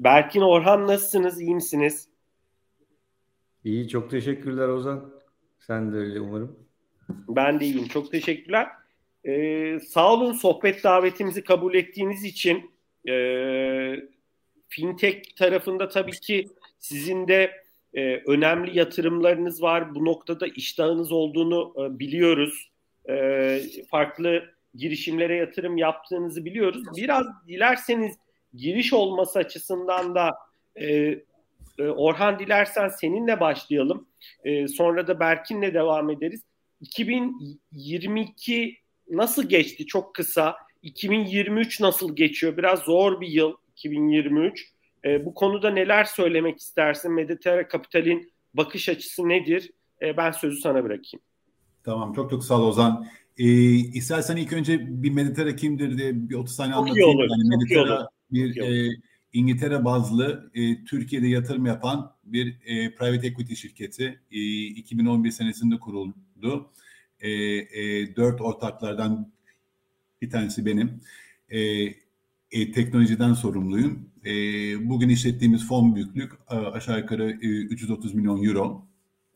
Berkin Orhan nasılsınız? İyi misiniz? İyi, çok teşekkürler Ozan. Sen de öyle umarım. Ben de iyiyim. Çok teşekkürler. Ee, sağ olun sohbet davetimizi kabul ettiğiniz için. Ee, fintech tarafında tabii ki sizin de e, önemli yatırımlarınız var. Bu noktada iştahınız olduğunu e, biliyoruz. E, farklı girişimlere yatırım yaptığınızı biliyoruz. Biraz dilerseniz giriş olması açısından da e, e, Orhan dilersen seninle başlayalım. E, sonra da Berkin'le devam ederiz. 2022 nasıl geçti? Çok kısa. 2023 nasıl geçiyor? Biraz zor bir yıl 2023. E, bu konuda neler söylemek istersin? Mediterra Kapital'in bakış açısı nedir? E, ben sözü sana bırakayım. Tamam çok çok sağ ol Ozan. E, istersen ilk önce bir Mediterra kimdir diye bir 30 saniye anlatayım. Olur, yani Mediterra bir e, İngiltere bazlı e, Türkiye'de yatırım yapan bir e, private equity şirketi. E, 2011 senesinde kuruldu. E, e, dört ortaklardan bir tanesi benim. E, e, teknolojiden sorumluyum. E, bugün işlettiğimiz fon büyüklük aşağı yukarı e, 330 milyon euro.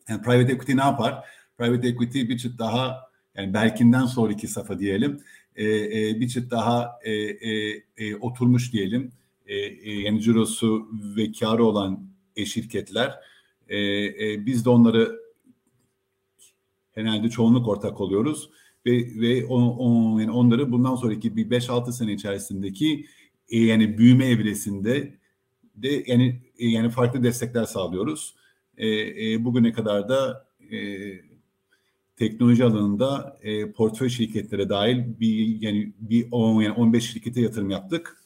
Yani private equity ne yapar? Private equity bir çıt daha yani Berkin'den sonraki safa diyelim e, e, bir çıt daha e, e, e, oturmuş diyelim e, e, yani cirosu ve karı olan e, şirketler e, e, biz de onları genelde çoğunluk ortak oluyoruz ve ve on, on, yani onları bundan sonraki bir 5-6 sene içerisindeki e, yani büyüme evresinde de yani e, yani farklı destekler sağlıyoruz. E, e, bugüne kadar da e, teknoloji alanında e, portföy şirketlere dahil bir yani bir 10 yani 15 şirkete yatırım yaptık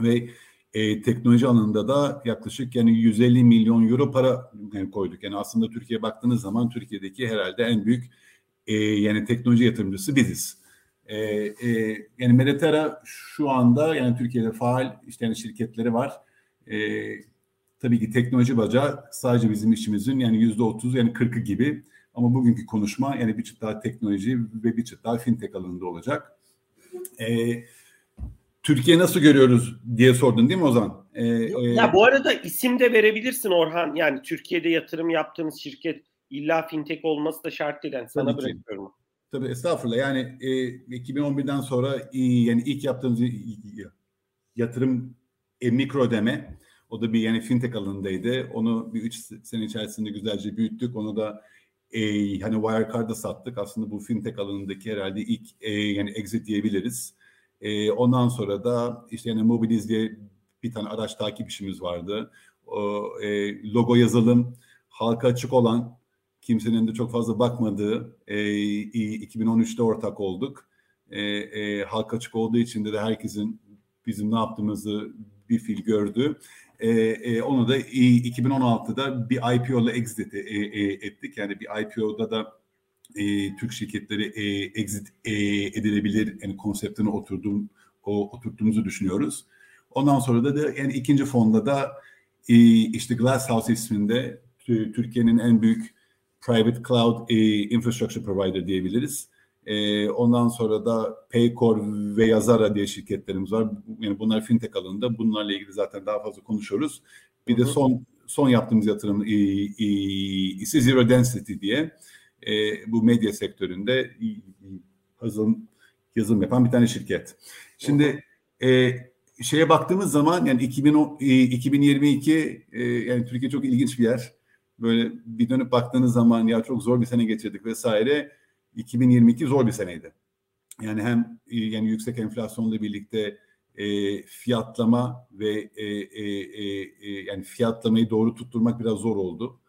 ve e, teknoloji alanında da yaklaşık yani 150 milyon euro para yani koyduk. Yani aslında Türkiye'ye baktığınız zaman Türkiye'deki herhalde en büyük e, yani teknoloji yatırımcısı biziz. E, e, yani Medetera şu anda yani Türkiye'de faal işte yani şirketleri var. E, tabii ki teknoloji bacağı sadece bizim işimizin yani yüzde otuz yani kırkı gibi. Ama bugünkü konuşma yani bir çıt daha teknoloji ve bir çıt daha fintech alanında olacak. E, Türkiye nasıl görüyoruz diye sordun değil mi Ozan? Ee, ya bu arada isim de verebilirsin Orhan. Yani Türkiye'de yatırım yaptığınız şirket illa fintech olması da şart değil. Yani sana bırakıyorum. Tabii estağfurullah. Yani e, 2011'den sonra e, yani ilk yaptığımız yatırım e, mikro ödeme o da bir yani fintech alanındaydı. Onu bir üç sene içerisinde güzelce büyüttük. Onu da e, hani Wirecard'a sattık. Aslında bu fintech alanındaki herhalde ilk e, yani exit diyebiliriz. E, ondan sonra da işte yani Mobiliz diye bir tane araç takip işimiz vardı. O, e, logo yazılım halka açık olan kimsenin de çok fazla bakmadığı e, 2013'te ortak olduk. E, e, halka açık olduğu için de, herkesin bizim ne yaptığımızı bir fil gördü. E, e, onu da 2016'da bir IPO ile exit e, e, ettik. Yani bir IPO'da da e, Türk şirketleri e, exit e, edilebilir yani konseptine oturduğum o oturttuğumuzu düşünüyoruz. Ondan sonra da, da yani ikinci fonda da e, işte Glasshouse isminde Türkiye'nin en büyük private cloud e, infrastructure provider diyebiliriz. E, ondan sonra da Paycor ve Yazara diye şirketlerimiz var. Yani bunlar fintech alanında. Bunlarla ilgili zaten daha fazla konuşuyoruz. Bir de son son yaptığımız yatırım e, e, ise Zero Density diye e, bu medya sektöründe yazılım yazılım yapan bir tane şirket. Şimdi e, şeye baktığımız zaman yani 2010, e, 2022 e, yani Türkiye çok ilginç bir yer. Böyle bir dönüp baktığınız zaman ya çok zor bir sene geçirdik vesaire. 2022 zor bir seneydi. Yani hem yani yüksek enflasyonla birlikte e, fiyatlama ve e, e, e, e, yani fiyatlamayı doğru tutturmak biraz zor oldu.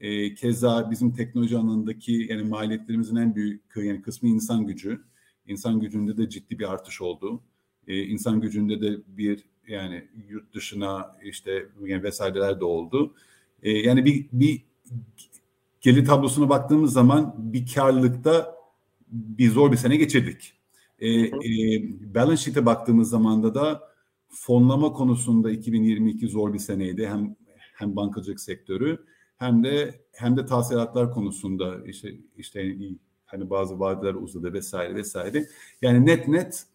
E, keza bizim teknoloji alanındaki yani maliyetlerimizin en büyük yani kısmı insan gücü. İnsan gücünde de ciddi bir artış oldu. E, insan gücünde de bir yani yurt dışına işte yani vesaireler de oldu. E, yani bir bir gelir tablosuna baktığımız zaman bir karlılıkta bir zor bir sene geçirdik. E, e, balance sheet'e baktığımız zaman da fonlama konusunda 2022 zor bir seneydi. Hem hem bankacılık sektörü hem de hem de tahsilatlar konusunda işte işte hani bazı vadeler uzadı vesaire vesaire. Yani net net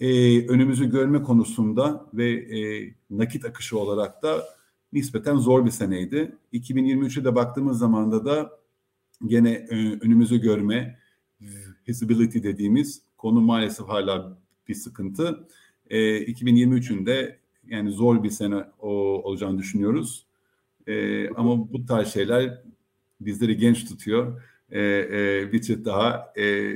e, önümüzü görme konusunda ve e, nakit akışı olarak da nispeten zor bir seneydi. 2023'e de baktığımız zamanda da gene e, önümüzü görme, visibility dediğimiz konu maalesef hala bir sıkıntı. E, 2023'ün de yani zor bir sene o, olacağını düşünüyoruz. E, ama bu tarz şeyler bizleri genç tutuyor. E, e, bir çift daha e,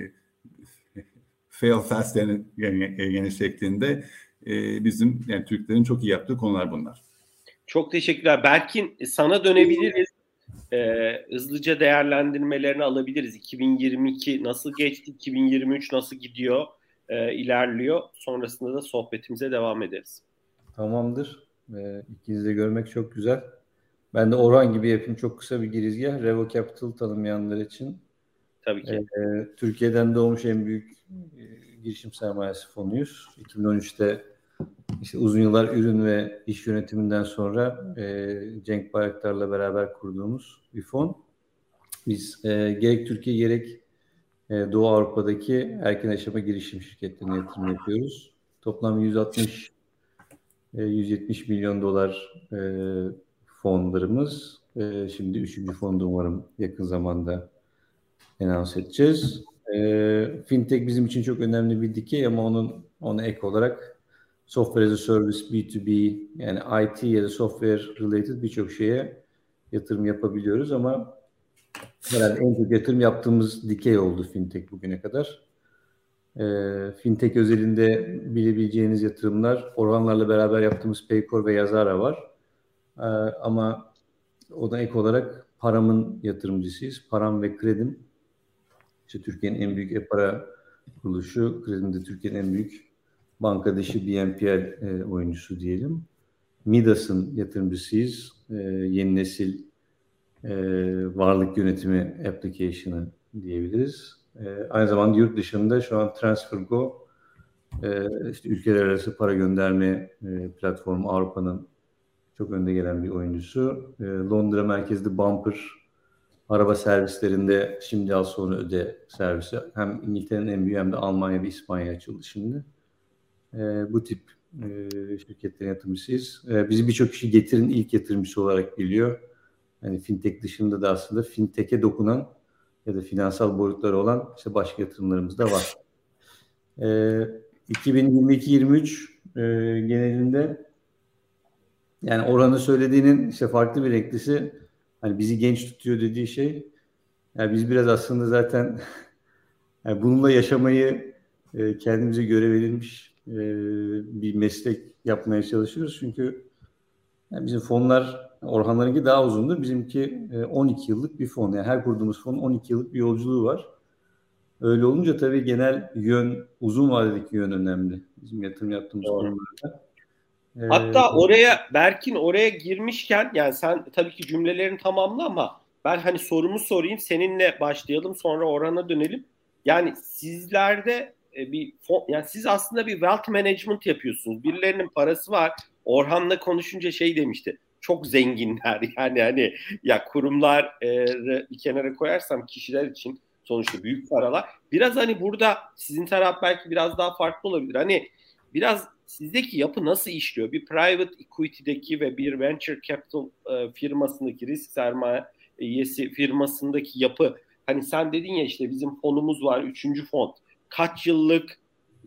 fail fast yani, yani, yani şeklinde e, bizim yani Türklerin çok iyi yaptığı konular bunlar. Çok teşekkürler. Berkin sana dönebiliriz. Ee, hızlıca değerlendirmelerini alabiliriz. 2022 nasıl geçti? 2023 nasıl gidiyor? E, ilerliyor. Sonrasında da sohbetimize devam ederiz. Tamamdır. Ee, ikinizi de görmek çok güzel. Ben de Orhan gibi yapayım çok kısa bir girizgah. Revo Capital tanımayanlar için. Tabii ki. Ee, Türkiye'den doğmuş en büyük e, girişim sermayesi fonuyuz. 2013'te işte uzun yıllar ürün ve iş yönetiminden sonra e, Cenk Bayraktar'la beraber kurduğumuz bir fon. Biz e, gerek Türkiye gerek e, Doğu Avrupa'daki erken aşama girişim şirketlerine yatırım yapıyoruz. Toplam 160 e, 170 milyon dolar e, fonlarımız. E, şimdi üçüncü fonda umarım yakın zamanda anons edeceğiz. E, fintech bizim için çok önemli bir dikey ama onun ona ek olarak software as a service, B2B yani IT ya da software related birçok şeye yatırım yapabiliyoruz ama herhalde en çok yatırım yaptığımız dikey oldu fintech bugüne kadar. E, fintech özelinde bilebileceğiniz yatırımlar oranlarla beraber yaptığımız Paycor ve Yazara var. E, ama o da ek olarak paramın yatırımcısıyız. Param ve kredim işte Türkiye'nin en büyük e-para kuruluşu, Kredi'nin Türkiye'nin en büyük banka dışı BNPL e, oyuncusu diyelim. Midas'ın yatırımcısıyız. E, yeni nesil e, varlık yönetimi application'ı diyebiliriz. E, aynı zamanda yurt dışında şu an TransferGo e, işte ülkeler arası para gönderme e, platformu Avrupa'nın çok önde gelen bir oyuncusu. E, Londra merkezli Bumper araba servislerinde şimdi al sonra öde servisi hem İngiltere'nin en büyüğü hem de Almanya ve İspanya açıldı şimdi. E, bu tip e, şirketlerin yatırımcısıyız. E, bizi birçok kişi getirin ilk yatırımcısı olarak biliyor. Yani fintech dışında da aslında fintech'e dokunan ya da finansal boyutları olan işte başka yatırımlarımız da var. E, 2022-23 e, genelinde yani oranı söylediğinin işte farklı bir renklisi hani bizi genç tutuyor dediği şey yani biz biraz aslında zaten yani bununla yaşamayı e, kendimize göre verilmiş e, bir meslek yapmaya çalışıyoruz. Çünkü yani bizim fonlar Orhanlarınki daha uzundur. Bizimki e, 12 yıllık bir fon. Yani her kurduğumuz fonun 12 yıllık bir yolculuğu var. Öyle olunca tabii genel yön, uzun vadedeki yön önemli. Bizim yatırım yaptığımız konularda. Ee, Hatta oraya Berkin oraya girmişken yani sen tabii ki cümlelerini tamamla ama ben hani sorumu sorayım seninle başlayalım sonra orana dönelim. Yani sizlerde e, bir fon, yani siz aslında bir wealth management yapıyorsunuz. Birilerinin parası var. Orhan'la konuşunca şey demişti. Çok zenginler yani hani ya kurumlar e, bir kenara koyarsam kişiler için sonuçta büyük paralar. Biraz hani burada sizin taraf belki biraz daha farklı olabilir. Hani biraz sizdeki yapı nasıl işliyor? Bir private equity'deki ve bir venture capital e, firmasındaki risk sermayesi firmasındaki yapı hani sen dedin ya işte bizim fonumuz var üçüncü fon kaç yıllık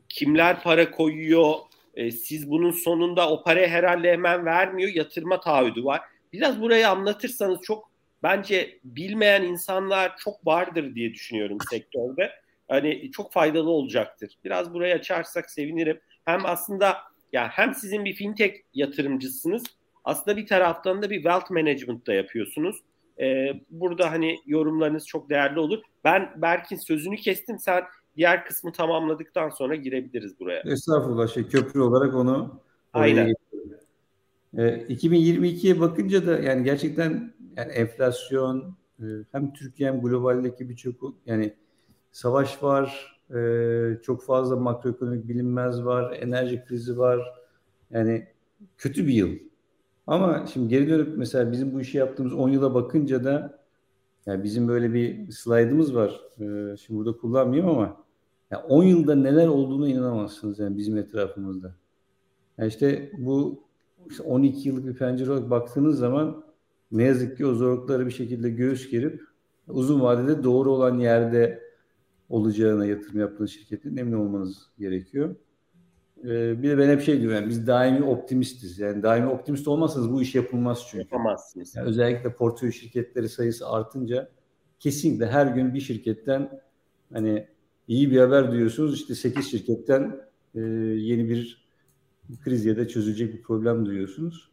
kimler para koyuyor e, siz bunun sonunda o parayı herhalde hemen vermiyor yatırma taahhüdü var biraz burayı anlatırsanız çok bence bilmeyen insanlar çok vardır diye düşünüyorum sektörde hani çok faydalı olacaktır biraz burayı açarsak sevinirim hem aslında ya hem sizin bir fintech yatırımcısınız aslında bir taraftan da bir wealth management da yapıyorsunuz. Ee, burada hani yorumlarınız çok değerli olur. Ben Berkin sözünü kestim. Sen diğer kısmı tamamladıktan sonra girebiliriz buraya. Estağfurullah şey köprü olarak onu Aynen. E, 2022'ye bakınca da yani gerçekten yani enflasyon e, hem Türkiye hem globaldeki birçok yani savaş var, ee, çok fazla makroekonomik bilinmez var, enerji krizi var. Yani kötü bir yıl. Ama şimdi geri dönüp mesela bizim bu işi yaptığımız 10 yıla bakınca da yani bizim böyle bir slaytımız var. Ee, şimdi burada kullanmayayım ama Yani 10 yılda neler olduğunu inanamazsınız yani bizim etrafımızda. Yani işte bu işte 12 yıllık bir pencere olarak baktığınız zaman ne yazık ki o zorlukları bir şekilde göğüs gerip uzun vadede doğru olan yerde olacağına yatırım yaptığınız şirketin emin olmanız gerekiyor. Ee, bir de ben hep şey diyorum yani biz daimi optimistiz. Yani daimi optimist olmazsanız bu iş yapılmaz çünkü. Yapamazsınız. Yani özellikle portföy şirketleri sayısı artınce kesinlikle her gün bir şirketten hani iyi bir haber duyuyorsunuz. İşte 8 şirketten e, yeni bir kriz ya da çözülecek bir problem duyuyorsunuz.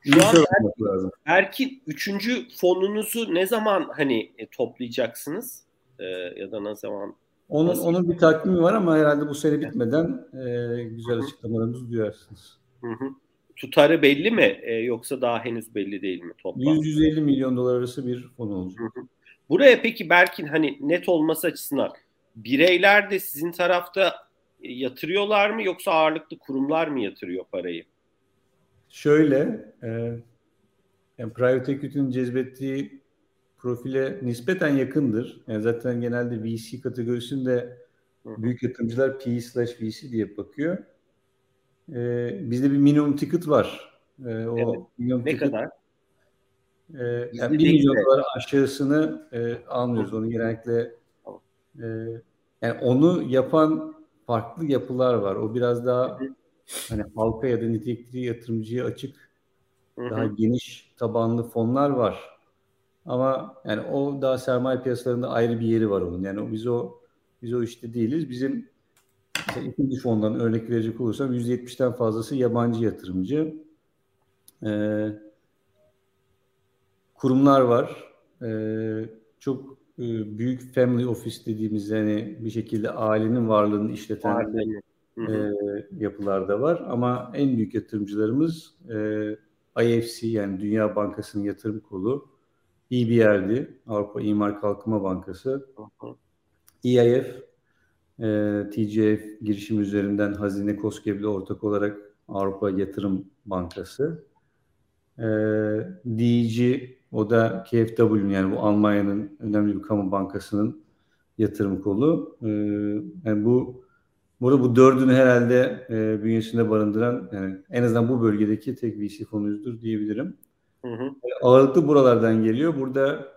Şu an belki, lazım. belki üçüncü fonunuzu ne zaman hani e, toplayacaksınız? E, ya da ne zaman? Onun, Nasıl? onun bir takvimi var ama herhalde bu sene bitmeden e, güzel açıklamalarımızı duyarsınız. Hı hı. Tutarı belli mi e, yoksa daha henüz belli değil mi toplam? 100-150 milyon dolar arası bir fon olacak. Hı hı. Buraya peki Berkin hani net olması açısından bireyler de sizin tarafta yatırıyorlar mı yoksa ağırlıklı kurumlar mı yatırıyor parayı? Şöyle, e, yani private equity'nin cezbettiği profile nispeten yakındır. Yani zaten genelde VC kategorisinde büyük yatırımcılar PE slash VC diye bakıyor. Ee, bizde bir minimum ticket var. Ee, o evet. minimum ne ticket, kadar? E, yani 1 milyon dolar aşağısını e, almıyoruz. Onu genellikle e, yani onu yapan farklı yapılar var. O biraz daha hani halka ya da nitelikli yatırımcıya açık daha geniş tabanlı fonlar var. Ama yani o daha sermaye piyasalarında ayrı bir yeri var onun. Yani biz o biz o işte değiliz. Bizim işte ikinci fondan örnek verecek olursam %70'ten fazlası yabancı yatırımcı. Ee, kurumlar var. Ee, çok büyük family office dediğimiz yani bir şekilde ailenin varlığını işleten e, yapılar da var. Ama en büyük yatırımcılarımız e, IFC yani Dünya Bankası'nın yatırım kolu EBRD, Avrupa İmar Kalkınma Bankası, EIF, e, TGF girişim üzerinden Hazine Koskeb'le ortak olarak Avrupa Yatırım Bankası, e, DG, o da KfW yani bu Almanya'nın önemli bir kamu bankasının yatırım kolu. E, yani bu Burada bu dördünü herhalde e, bünyesinde barındıran yani en azından bu bölgedeki tek VC fonuyuzdur diyebilirim. Hı hı. Ağırlıklı buralardan geliyor. Burada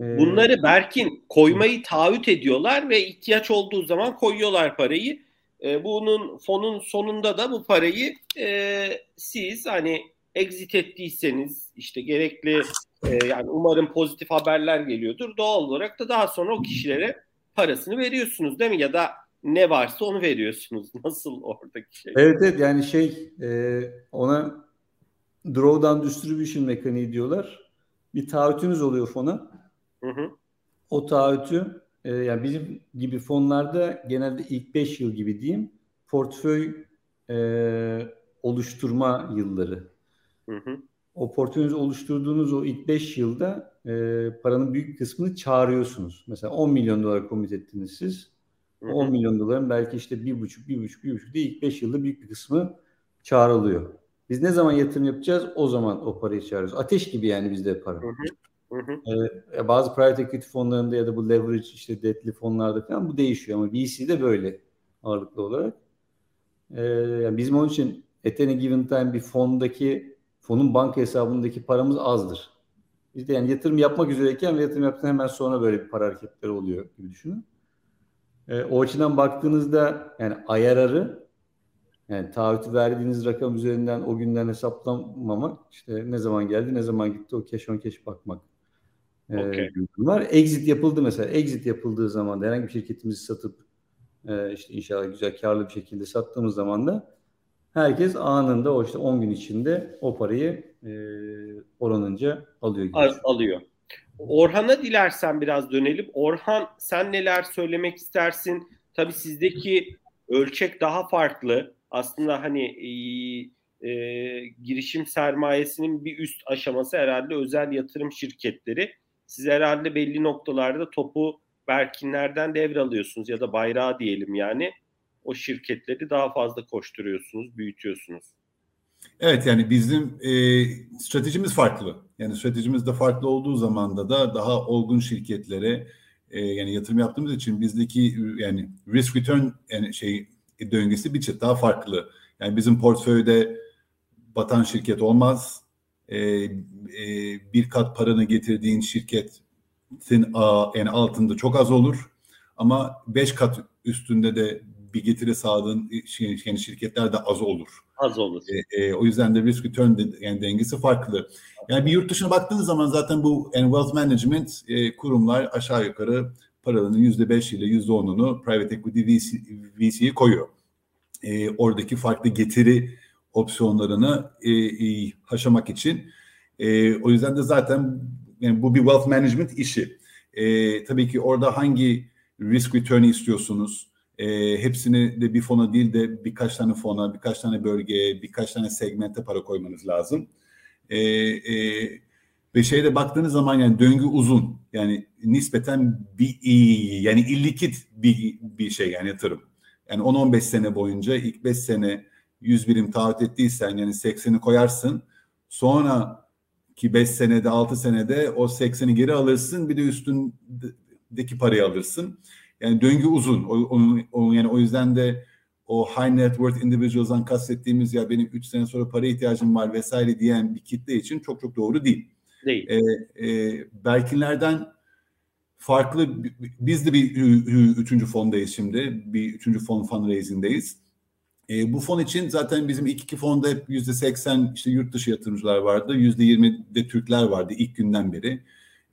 e... Bunları Berkin koymayı taahhüt ediyorlar ve ihtiyaç olduğu zaman koyuyorlar parayı. E, bunun fonun sonunda da bu parayı e, siz hani exit ettiyseniz işte gerekli e, yani umarım pozitif haberler geliyordur. Doğal olarak da daha sonra o kişilere parasını veriyorsunuz değil mi? Ya da ne varsa onu veriyorsunuz. Nasıl oradaki şey? Evet evet yani şey e, ona drawdown distribution mekaniği diyorlar. Bir taahhütünüz oluyor fona. Hı hı. O taahhütü e, yani bizim gibi fonlarda genelde ilk 5 yıl gibi diyeyim portföy e, oluşturma yılları. Hı hı. O portföyünüzü oluşturduğunuz o ilk 5 yılda e, paranın büyük kısmını çağırıyorsunuz. Mesela 10 milyon dolar komit ettiniz siz. Hı hı. 10 milyon doların belki işte 1,5, 1,5, 1,5 değil ilk 5 yılda büyük bir kısmı çağrılıyor. Biz ne zaman yatırım yapacağız o zaman o parayı çağırıyoruz. Ateş gibi yani bizde para. Hı hı. Hı hı. Ee, bazı private equity fonlarında ya da bu leverage işte debtli fonlarda falan bu değişiyor ama VC'de böyle ağırlıklı olarak. Ee, yani bizim onun için at any given time bir fondaki fonun banka hesabındaki paramız azdır. Biz de yani yatırım yapmak üzereyken ve yatırım yaptıktan hemen sonra böyle bir para hareketleri oluyor gibi düşünün. Ee, o açıdan baktığınızda yani IRR'ı yani taahhütü verdiğiniz rakam üzerinden o günden hesaplamamak işte ne zaman geldi ne zaman gitti o cash on cash bakmak okay. e, var. Exit yapıldı mesela. Exit yapıldığı zaman da herhangi bir şirketimizi satıp e, işte inşallah güzel karlı bir şekilde sattığımız zaman da herkes anında o işte 10 gün içinde o parayı e, oranınca alıyor. Al, alıyor. Orhan'a dilersen biraz dönelim. Orhan sen neler söylemek istersin? Tabii sizdeki ölçek daha farklı aslında hani e, e, girişim sermayesinin bir üst aşaması herhalde özel yatırım şirketleri. Siz herhalde belli noktalarda topu Berkinlerden devralıyorsunuz ya da bayrağı diyelim yani. O şirketleri daha fazla koşturuyorsunuz, büyütüyorsunuz. Evet yani bizim e, stratejimiz farklı. Yani stratejimiz de farklı olduğu zaman da da daha olgun şirketlere e, yani yatırım yaptığımız için bizdeki yani risk return yani şey döngüsü bir çıt daha farklı. Yani bizim portföyde batan şirket olmaz. E, e, bir kat paranı getirdiğin şirketin a, yani altında çok az olur. Ama beş kat üstünde de bir getiri sağladığın şey, yani şirketler de az olur. Az olur. E, e, o yüzden de risk return de, yani dengesi farklı. Yani bir yurt dışına baktığınız zaman zaten bu yani wealth management e, kurumlar aşağı yukarı yüzde beş ile yüzde onunu private equity VC, VC'ye koyuyor. E, oradaki farklı getiri opsiyonlarını e, e, haşamak için. E, o yüzden de zaten yani bu bir wealth management işi. E, tabii ki orada hangi risk return'i istiyorsunuz? E, hepsini de bir fona değil de birkaç tane fona, birkaç tane bölgeye, birkaç tane segmente para koymanız lazım. E, e, ve şeyde baktığınız zaman yani döngü uzun. Yani nispeten bir yani illikit bir, bir şey yani yatırım. Yani 10-15 sene boyunca ilk 5 sene 100 birim taahhüt ettiysen yani 80'i koyarsın. Sonra ki 5 senede 6 senede o 80'i geri alırsın bir de üstündeki parayı alırsın. Yani döngü uzun. O, onun, o, yani o yüzden de o high net worth individuals'dan kastettiğimiz ya benim 3 sene sonra para ihtiyacım var vesaire diyen bir kitle için çok çok doğru değil. Değil. Ee, e, Berkinlerden farklı biz de bir üçüncü fondayız şimdi. Bir üçüncü fon fundraising'deyiz. E, bu fon için zaten bizim ilk iki fonda hep yüzde seksen işte yurt dışı yatırımcılar vardı. Yüzde yirmi de Türkler vardı ilk günden beri.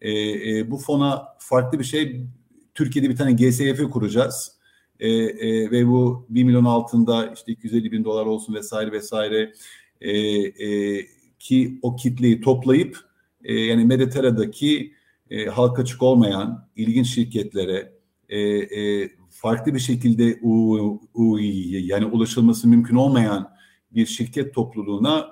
E, e, bu fona farklı bir şey Türkiye'de bir tane GSF kuracağız. E, e, ve bu 1 milyon altında işte 250 bin dolar olsun vesaire vesaire e, e, ki o kitleyi toplayıp e, yani Mediterra'daki e, halka açık olmayan ilginç şirketlere e, e, farklı bir şekilde u, u, yani ulaşılması mümkün olmayan bir şirket topluluğuna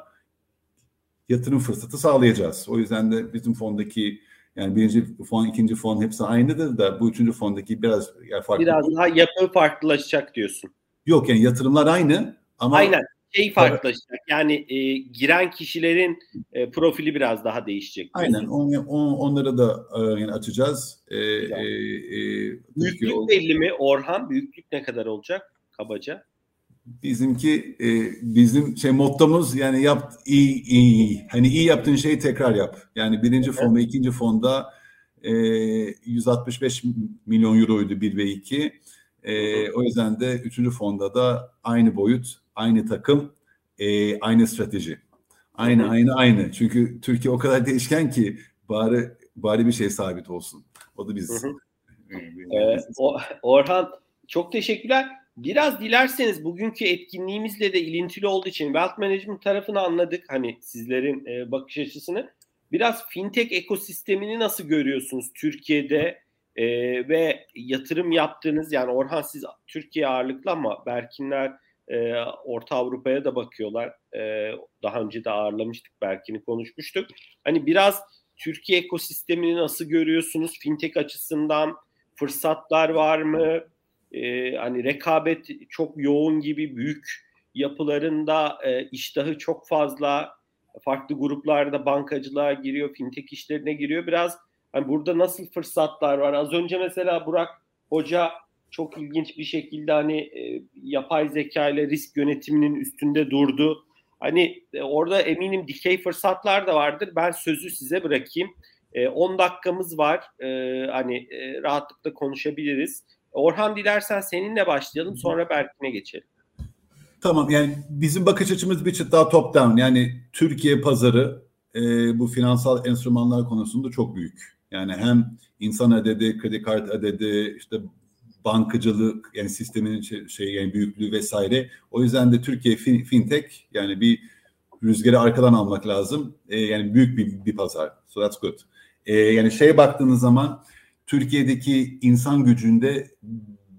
yatırım fırsatı sağlayacağız. O yüzden de bizim fondaki yani birinci fon, ikinci fon hepsi aynıdır da bu üçüncü fondaki biraz yani farklı. Biraz daha yapı farklılaşacak diyorsun. Yok yani yatırımlar aynı ama Aynen şey farklılaşacak. Yani e, giren kişilerin e, profili biraz daha değişecek. Aynen. On, on, onları da e, yani açacağız. E, e, e, büyüklük belli mi Orhan? Büyüklük ne kadar olacak kabaca? Bizimki e, bizim şey mottomuz yani yap iyi iyi hani iyi yaptığın şeyi tekrar yap. Yani birinci evet. fon ve ikinci fonda e, 165 milyon euroydu bir ve iki. E, o yüzden de üçüncü fonda da aynı boyut, aynı takım, e, aynı strateji. Aynı, aynı, aynı. Çünkü Türkiye o kadar değişken ki bari bari bir şey sabit olsun. O da biz. Ee, Orhan çok teşekkürler. Biraz dilerseniz bugünkü etkinliğimizle de ilintili olduğu için Wealth Management tarafını anladık. Hani sizlerin e, bakış açısını. Biraz fintech ekosistemini nasıl görüyorsunuz Türkiye'de e, ve yatırım yaptığınız yani Orhan siz Türkiye ağırlıklı ama Berkinler e, Orta Avrupa'ya da bakıyorlar. E, daha önce de ağırlamıştık Berkin'i konuşmuştuk. Hani biraz Türkiye ekosistemini nasıl görüyorsunuz? Fintech açısından fırsatlar var mı? E, hani rekabet çok yoğun gibi büyük yapılarında e, iştahı çok fazla farklı gruplarda bankacılığa giriyor, fintech işlerine giriyor. Biraz hani burada nasıl fırsatlar var? Az önce mesela Burak Hoca çok ilginç bir şekilde hani e, yapay zeka ile risk yönetiminin üstünde durdu. Hani e, orada eminim dikey fırsatlar da vardır. Ben sözü size bırakayım. 10 e, dakikamız var. E, hani e, rahatlıkla konuşabiliriz. Orhan dilersen seninle başlayalım sonra Berkin'e geçelim. Tamam yani bizim bakış açımız bir çıt daha top down. Yani Türkiye pazarı e, bu finansal enstrümanlar konusunda çok büyük. Yani hem insan adedi, kredi kart adedi, işte bankacılık yani sistemin şey, şey yani büyüklüğü vesaire. O yüzden de Türkiye fin, fintech yani bir rüzgarı arkadan almak lazım. E, yani büyük bir, bir pazar. So that's good. E, yani şeye baktığınız zaman Türkiye'deki insan gücünde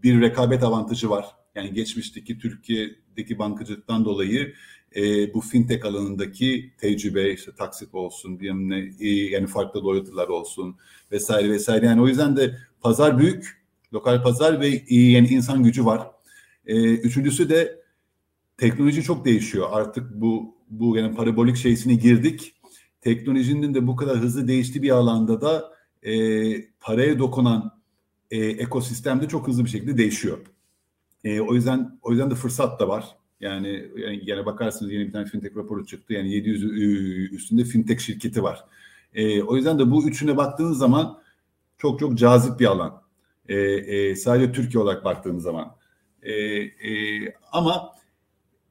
bir rekabet avantajı var. Yani geçmişteki Türkiye'deki bankacılıktan dolayı e, bu fintech alanındaki tecrübe işte taksit olsun diyeyim ne yani farklı loyalty'lar olsun vesaire vesaire yani o yüzden de pazar büyük lokal pazar ve yani insan gücü var. E, üçüncüsü de teknoloji çok değişiyor artık bu bu yani parabolik şeysine girdik teknolojinin de bu kadar hızlı değiştiği bir alanda da e, paraya dokunan e, ekosistem de çok hızlı bir şekilde değişiyor. E, o yüzden o yüzden de fırsat da var. Yani, yani yine bakarsınız yeni bir tane fintech raporu çıktı. Yani 700 üstünde fintech şirketi var. E, o yüzden de bu üçüne baktığınız zaman çok çok cazip bir alan. E, e, sadece Türkiye olarak baktığınız zaman. E, e, ama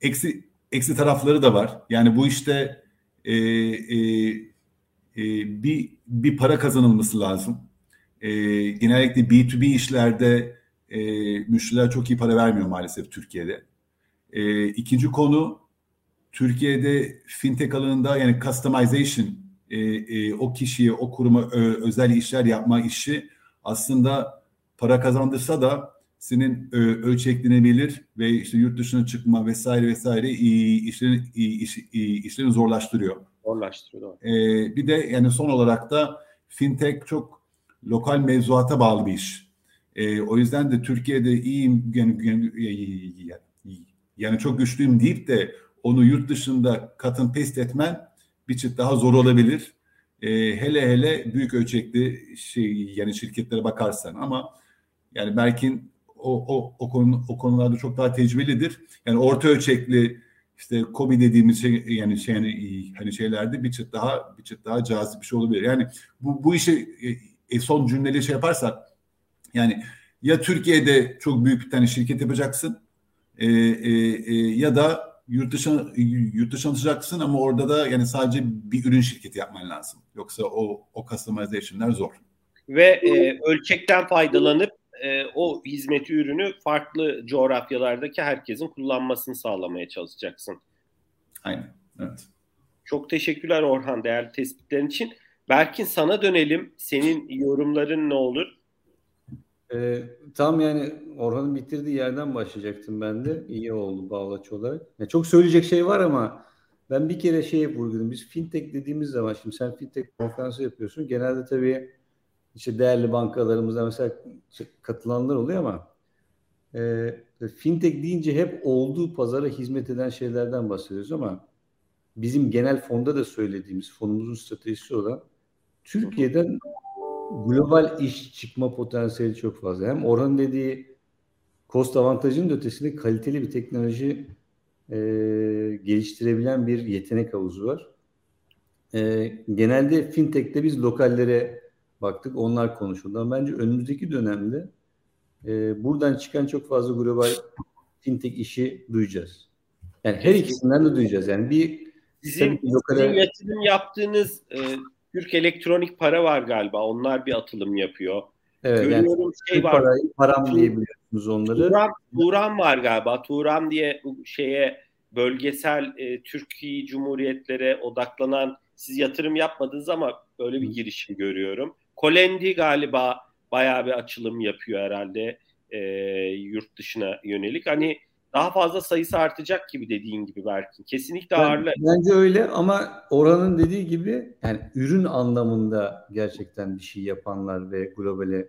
eksi eksi tarafları da var. Yani bu işte e, e, e, bir bir para kazanılması lazım. E, genellikle B2B işlerde e, müşteriler çok iyi para vermiyor maalesef Türkiye'de. E, ikinci konu Türkiye'de fintech alanında yani customization e, e, o kişiye o kuruma ö, özel işler yapma işi aslında para kazandırsa da senin ö, ölçeklenebilir ve işte yurt dışına çıkma vesaire vesaire işlerin iş, işlerini zorlaştırıyor. Zorlaştırıyor. Ee, bir de yani son olarak da fintech çok lokal mevzuata bağlı bir iş. Ee, o yüzden de Türkiye'de iyiyim yani, yani, yani çok güçlüyüm deyip de onu yurt dışında katın paste etmen bir çıt daha zor olabilir. Ee, hele hele büyük ölçekli şey yani şirketlere bakarsan ama yani Berk'in o, o, o, konu, o konularda çok daha tecrübelidir. Yani orta ölçekli işte kobi dediğimiz şey yani şey yani, hani şeylerde bir çıt daha bir çıt daha cazip bir şey olabilir. Yani bu bu işi e, son cümleli şey yaparsak yani ya Türkiye'de çok büyük bir tane şirket yapacaksın e, e, e, ya da yurt dışına yurt dışına atacaksın ama orada da yani sadece bir ürün şirketi yapman lazım. Yoksa o o customization'lar zor. Ve e, ölçekten faydalanıp e, o hizmeti ürünü farklı coğrafyalardaki herkesin kullanmasını sağlamaya çalışacaksın. Aynen. Evet. Çok teşekkürler Orhan değerli tespitlerin için. Berkin sana dönelim. Senin yorumların ne olur? Ee, tam yani Orhan'ın bitirdiği yerden başlayacaktım ben de. İyi oldu bağlaç olarak. Yani çok söyleyecek şey var ama ben bir kere şeye vurguladım. Biz fintech dediğimiz zaman şimdi sen fintech konferansı yapıyorsun. Genelde tabii işte değerli bankalarımızda mesela katılanlar oluyor ama e, fintech deyince hep olduğu pazara hizmet eden şeylerden bahsediyoruz ama bizim genel fonda da söylediğimiz fonumuzun stratejisi olan Türkiye'den global iş çıkma potansiyeli çok fazla. Hem Orhan dediği cost avantajının ötesinde kaliteli bir teknoloji e, geliştirebilen bir yetenek havuzu var. E, genelde fintech'te biz lokallere baktık. Onlar konuşuldu. Ama bence önümüzdeki dönemde e, buradan çıkan çok fazla global fintech işi duyacağız. Yani her ikisinden de duyacağız. Yani bir sizin, lokale... sizin yatırım yaptığınız e, Türk elektronik para var galiba. Onlar bir atılım yapıyor. Evet, Görüyorum yani, şey var. Parayı, param diyebiliyorsunuz onları. Turan, Turan var galiba. Turan diye şeye bölgesel e, Türkiye Cumhuriyetlere odaklanan siz yatırım yapmadınız ama böyle bir girişim görüyorum. Kolendi galiba bayağı bir açılım yapıyor herhalde e, yurt dışına yönelik. Hani daha fazla sayısı artacak gibi dediğin gibi Berkin. Kesinlikle ben, ağırlı. Bence öyle ama oranın dediği gibi yani ürün anlamında gerçekten bir şey yapanlar ve globale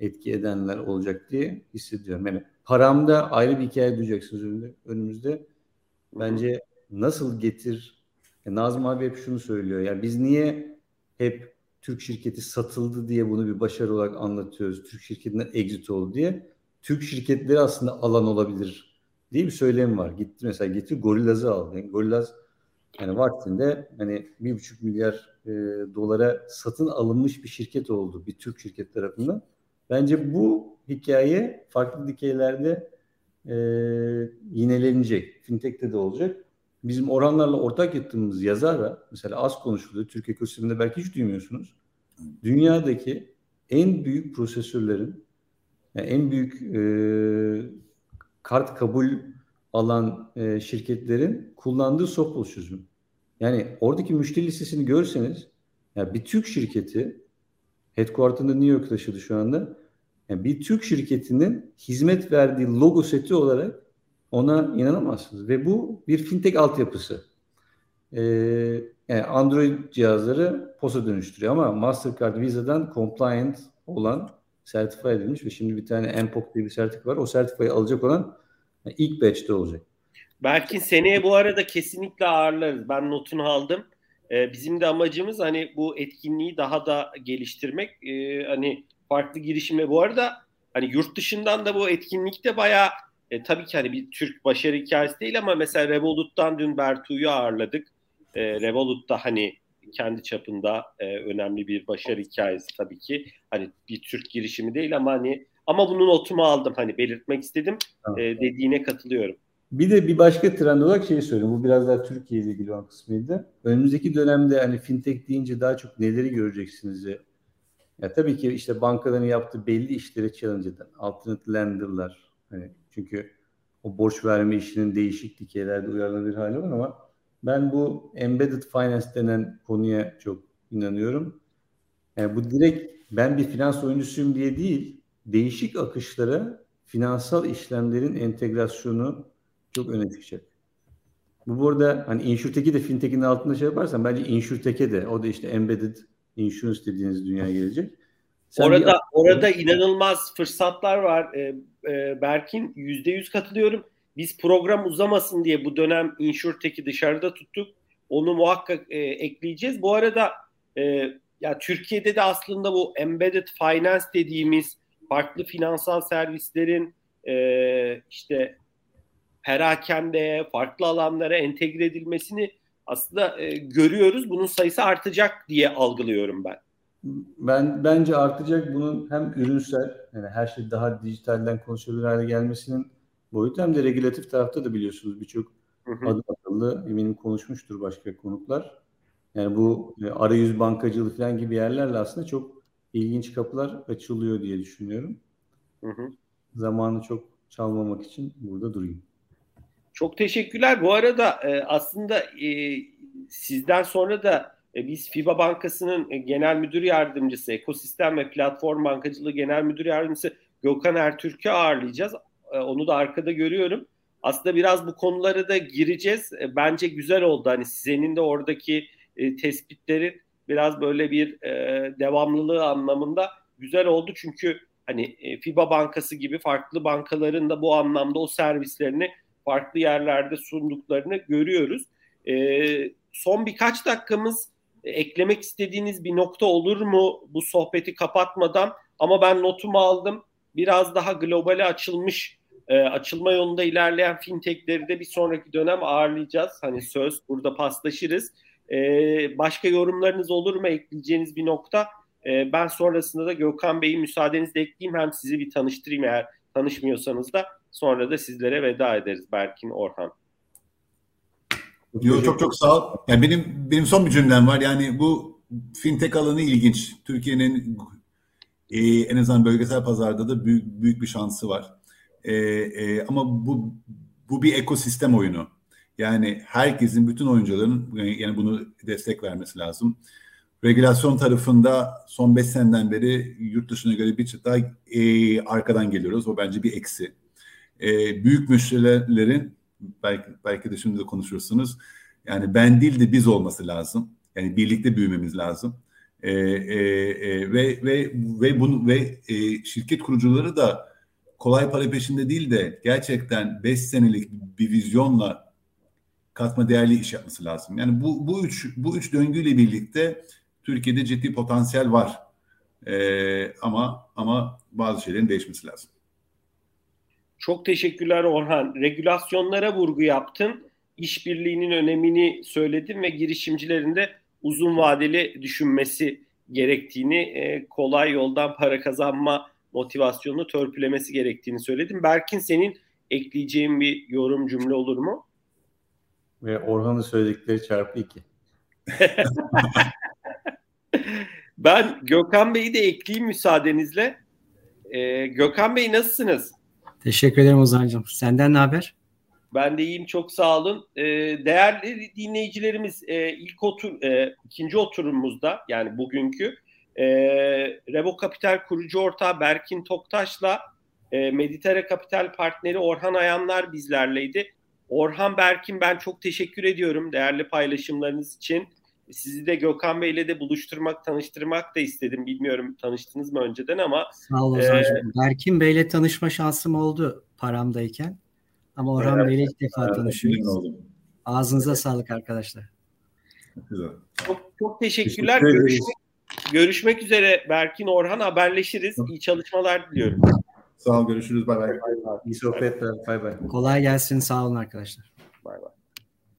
etki edenler olacak diye hissediyorum. Yani paramda ayrı bir hikaye duyacaksınız önümüzde. önümüzde. Bence nasıl getir yani Nazım abi hep şunu söylüyor. Yani biz niye hep Türk şirketi satıldı diye bunu bir başarı olarak anlatıyoruz. Türk şirketinden exit oldu diye. Türk şirketleri aslında alan olabilir diye bir söylem var. Gitti mesela getir Gorillaz'ı aldı. Yani Gorillaz yani vaktinde hani bir buçuk milyar e, dolara satın alınmış bir şirket oldu bir Türk şirket tarafından. Bence bu hikaye farklı dikeylerde e, yinelenecek. Fintech'te de olacak bizim oranlarla ortak yaptığımız yazara mesela az konuşuluyor. Türk ekosisteminde belki hiç duymuyorsunuz. Dünyadaki en büyük prosesörlerin yani en büyük e, kart kabul alan e, şirketlerin kullandığı Sopol çözümü. Yani oradaki müşteri listesini görseniz yani bir Türk şirketi headquarter'ını New York taşıdı şu anda. Yani bir Türk şirketinin hizmet verdiği logo seti olarak ona inanamazsınız. Ve bu bir fintech altyapısı. Ee, yani Android cihazları POS'a dönüştürüyor ama Mastercard, Visa'dan compliant olan sertifika edilmiş ve şimdi bir tane MPOC diye bir sertifika var. O sertifikayı alacak olan yani ilk batch'te olacak. Belki seneye bu arada kesinlikle ağırlarız. Ben notunu aldım. Ee, bizim de amacımız hani bu etkinliği daha da geliştirmek. Ee, hani farklı girişimle bu arada Hani yurt dışından da bu etkinlikte bayağı e, tabii ki hani bir Türk başarı hikayesi değil ama mesela Revolut'tan dün Bertu'yu ağırladık. E, Revolut da hani kendi çapında e, önemli bir başarı hikayesi tabii ki. Hani bir Türk girişimi değil ama hani ama bunun notumu aldım hani belirtmek istedim. Tamam. E, dediğine katılıyorum. Bir de bir başka trend olarak şeyi söyleyeyim. Bu biraz daha Türkiye ile ilgili olan kısmıydı. Önümüzdeki dönemde hani fintech deyince daha çok neleri göreceksiniz? Ya, ya tabii ki işte bankaların yaptığı belli işleri challenge eden alternate lender'lar. Hani çünkü o borç verme işinin değişik dikeylerde uyarlanabilir hali var ama ben bu embedded finance denen konuya çok inanıyorum. Yani bu direkt ben bir finans oyuncusuyum diye değil, değişik akışlara finansal işlemlerin entegrasyonu çok öne çıkacak. Bu burada hani InsurTech'i de FinTech'in altında şey yaparsan bence InsurTech'e de o da işte embedded insurance dediğiniz dünyaya gelecek. Sen orada bir... orada inanılmaz fırsatlar var. Ee, e, Berkin yüzde yüz katılıyorum. Biz program uzamasın diye bu dönem InsurTech'i dışarıda tuttuk. Onu muhakkak e, ekleyeceğiz. Bu arada e, ya Türkiye'de de aslında bu embedded finance dediğimiz farklı finansal servislerin e, işte perakende, farklı alanlara entegre edilmesini aslında e, görüyoruz. Bunun sayısı artacak diye algılıyorum ben. Ben bence artacak bunun hem ürünsel yani her şey daha dijitalden konuşulur hale gelmesinin boyutu hem de regülatif tarafta da biliyorsunuz birçok adım atıldı. Eminim konuşmuştur başka konuklar. Yani bu e, arayüz bankacılığı falan gibi yerlerle aslında çok ilginç kapılar açılıyor diye düşünüyorum. Hı hı. Zamanı çok çalmamak için burada durayım. Çok teşekkürler. Bu arada e, aslında e, sizden sonra da biz FIBA Bankası'nın e, genel müdür yardımcısı, ekosistem ve platform bankacılığı genel müdür yardımcısı Gökhan Ertürk'ü ağırlayacağız. E, onu da arkada görüyorum. Aslında biraz bu konulara da gireceğiz. E, bence güzel oldu. Hani senin de oradaki e, tespitlerin biraz böyle bir e, devamlılığı anlamında güzel oldu. Çünkü hani e, FIBA Bankası gibi farklı bankaların da bu anlamda o servislerini farklı yerlerde sunduklarını görüyoruz. E, son birkaç dakikamız e, eklemek istediğiniz bir nokta olur mu bu sohbeti kapatmadan? Ama ben notumu aldım. Biraz daha globale açılmış, e, açılma yolunda ilerleyen fintechleri de bir sonraki dönem ağırlayacağız. Hani söz burada paslaşırız. E, başka yorumlarınız olur mu ekleyeceğiniz bir nokta? E, ben sonrasında da Gökhan Bey'i müsaadenizle ekleyeyim. Hem sizi bir tanıştırayım eğer tanışmıyorsanız da Sonra da sizlere veda ederiz Berkin Orhan. Yo, çok çok sağ ol. Yani benim benim son bir cümlem var. Yani bu fintech alanı ilginç. Türkiye'nin e, en azından bölgesel pazarda da büyük büyük bir şansı var. E, e, ama bu bu bir ekosistem oyunu. Yani herkesin, bütün oyuncuların yani bunu destek vermesi lazım. Regülasyon tarafında son 5 seneden beri yurt dışına göre bir çıt daha e, arkadan geliyoruz. O bence bir eksi e, büyük müşterilerin belki belki de şimdi de konuşursunuz. Yani ben değil de biz olması lazım. Yani birlikte büyümemiz lazım. E, e, e, ve ve ve bunu ve e, şirket kurucuları da kolay para peşinde değil de gerçekten 5 senelik bir vizyonla katma değerli iş yapması lazım. Yani bu bu üç bu üç döngüyle birlikte Türkiye'de ciddi potansiyel var. E, ama ama bazı şeylerin değişmesi lazım. Çok teşekkürler Orhan. Regülasyonlara vurgu yaptın. İşbirliğinin önemini söyledin ve girişimcilerin de uzun vadeli düşünmesi gerektiğini, e, kolay yoldan para kazanma motivasyonunu törpülemesi gerektiğini söyledim. Berkin senin ekleyeceğin bir yorum cümle olur mu? Ve Orhan'ın söyledikleri çarpı iki. ben Gökhan Bey'i de ekleyeyim müsaadenizle. Ee, Gökhan Bey nasılsınız? Teşekkür ederim Ozan'cığım. Senden ne haber? Ben de iyiyim çok sağ olun. Ee, değerli dinleyicilerimiz e, ilk otur, e, ikinci oturumumuzda yani bugünkü e, Revo Kapital kurucu ortağı Berkin Toktaş'la e, Meditere Kapital partneri Orhan Ayanlar bizlerleydi. Orhan Berkin ben çok teşekkür ediyorum değerli paylaşımlarınız için. Sizi de Gökhan Bey'le de buluşturmak, tanıştırmak da istedim. Bilmiyorum tanıştınız mı önceden ama. Sağ ol Ozan'cığım. Ee, Berkin Bey'le tanışma şansım oldu paramdayken. Ama Orhan evet, Bey'le ilk defa evet, tanışıyoruz. Ağzınıza sağlık arkadaşlar. Çok, çok teşekkürler. Görüşmek, görüşmek üzere Berkin Orhan haberleşiriz. İyi çalışmalar diliyorum. Sağ ol görüşürüz bay bay. İyi sohbetler bay bay. Kolay gelsin sağ olun arkadaşlar. Bay bay.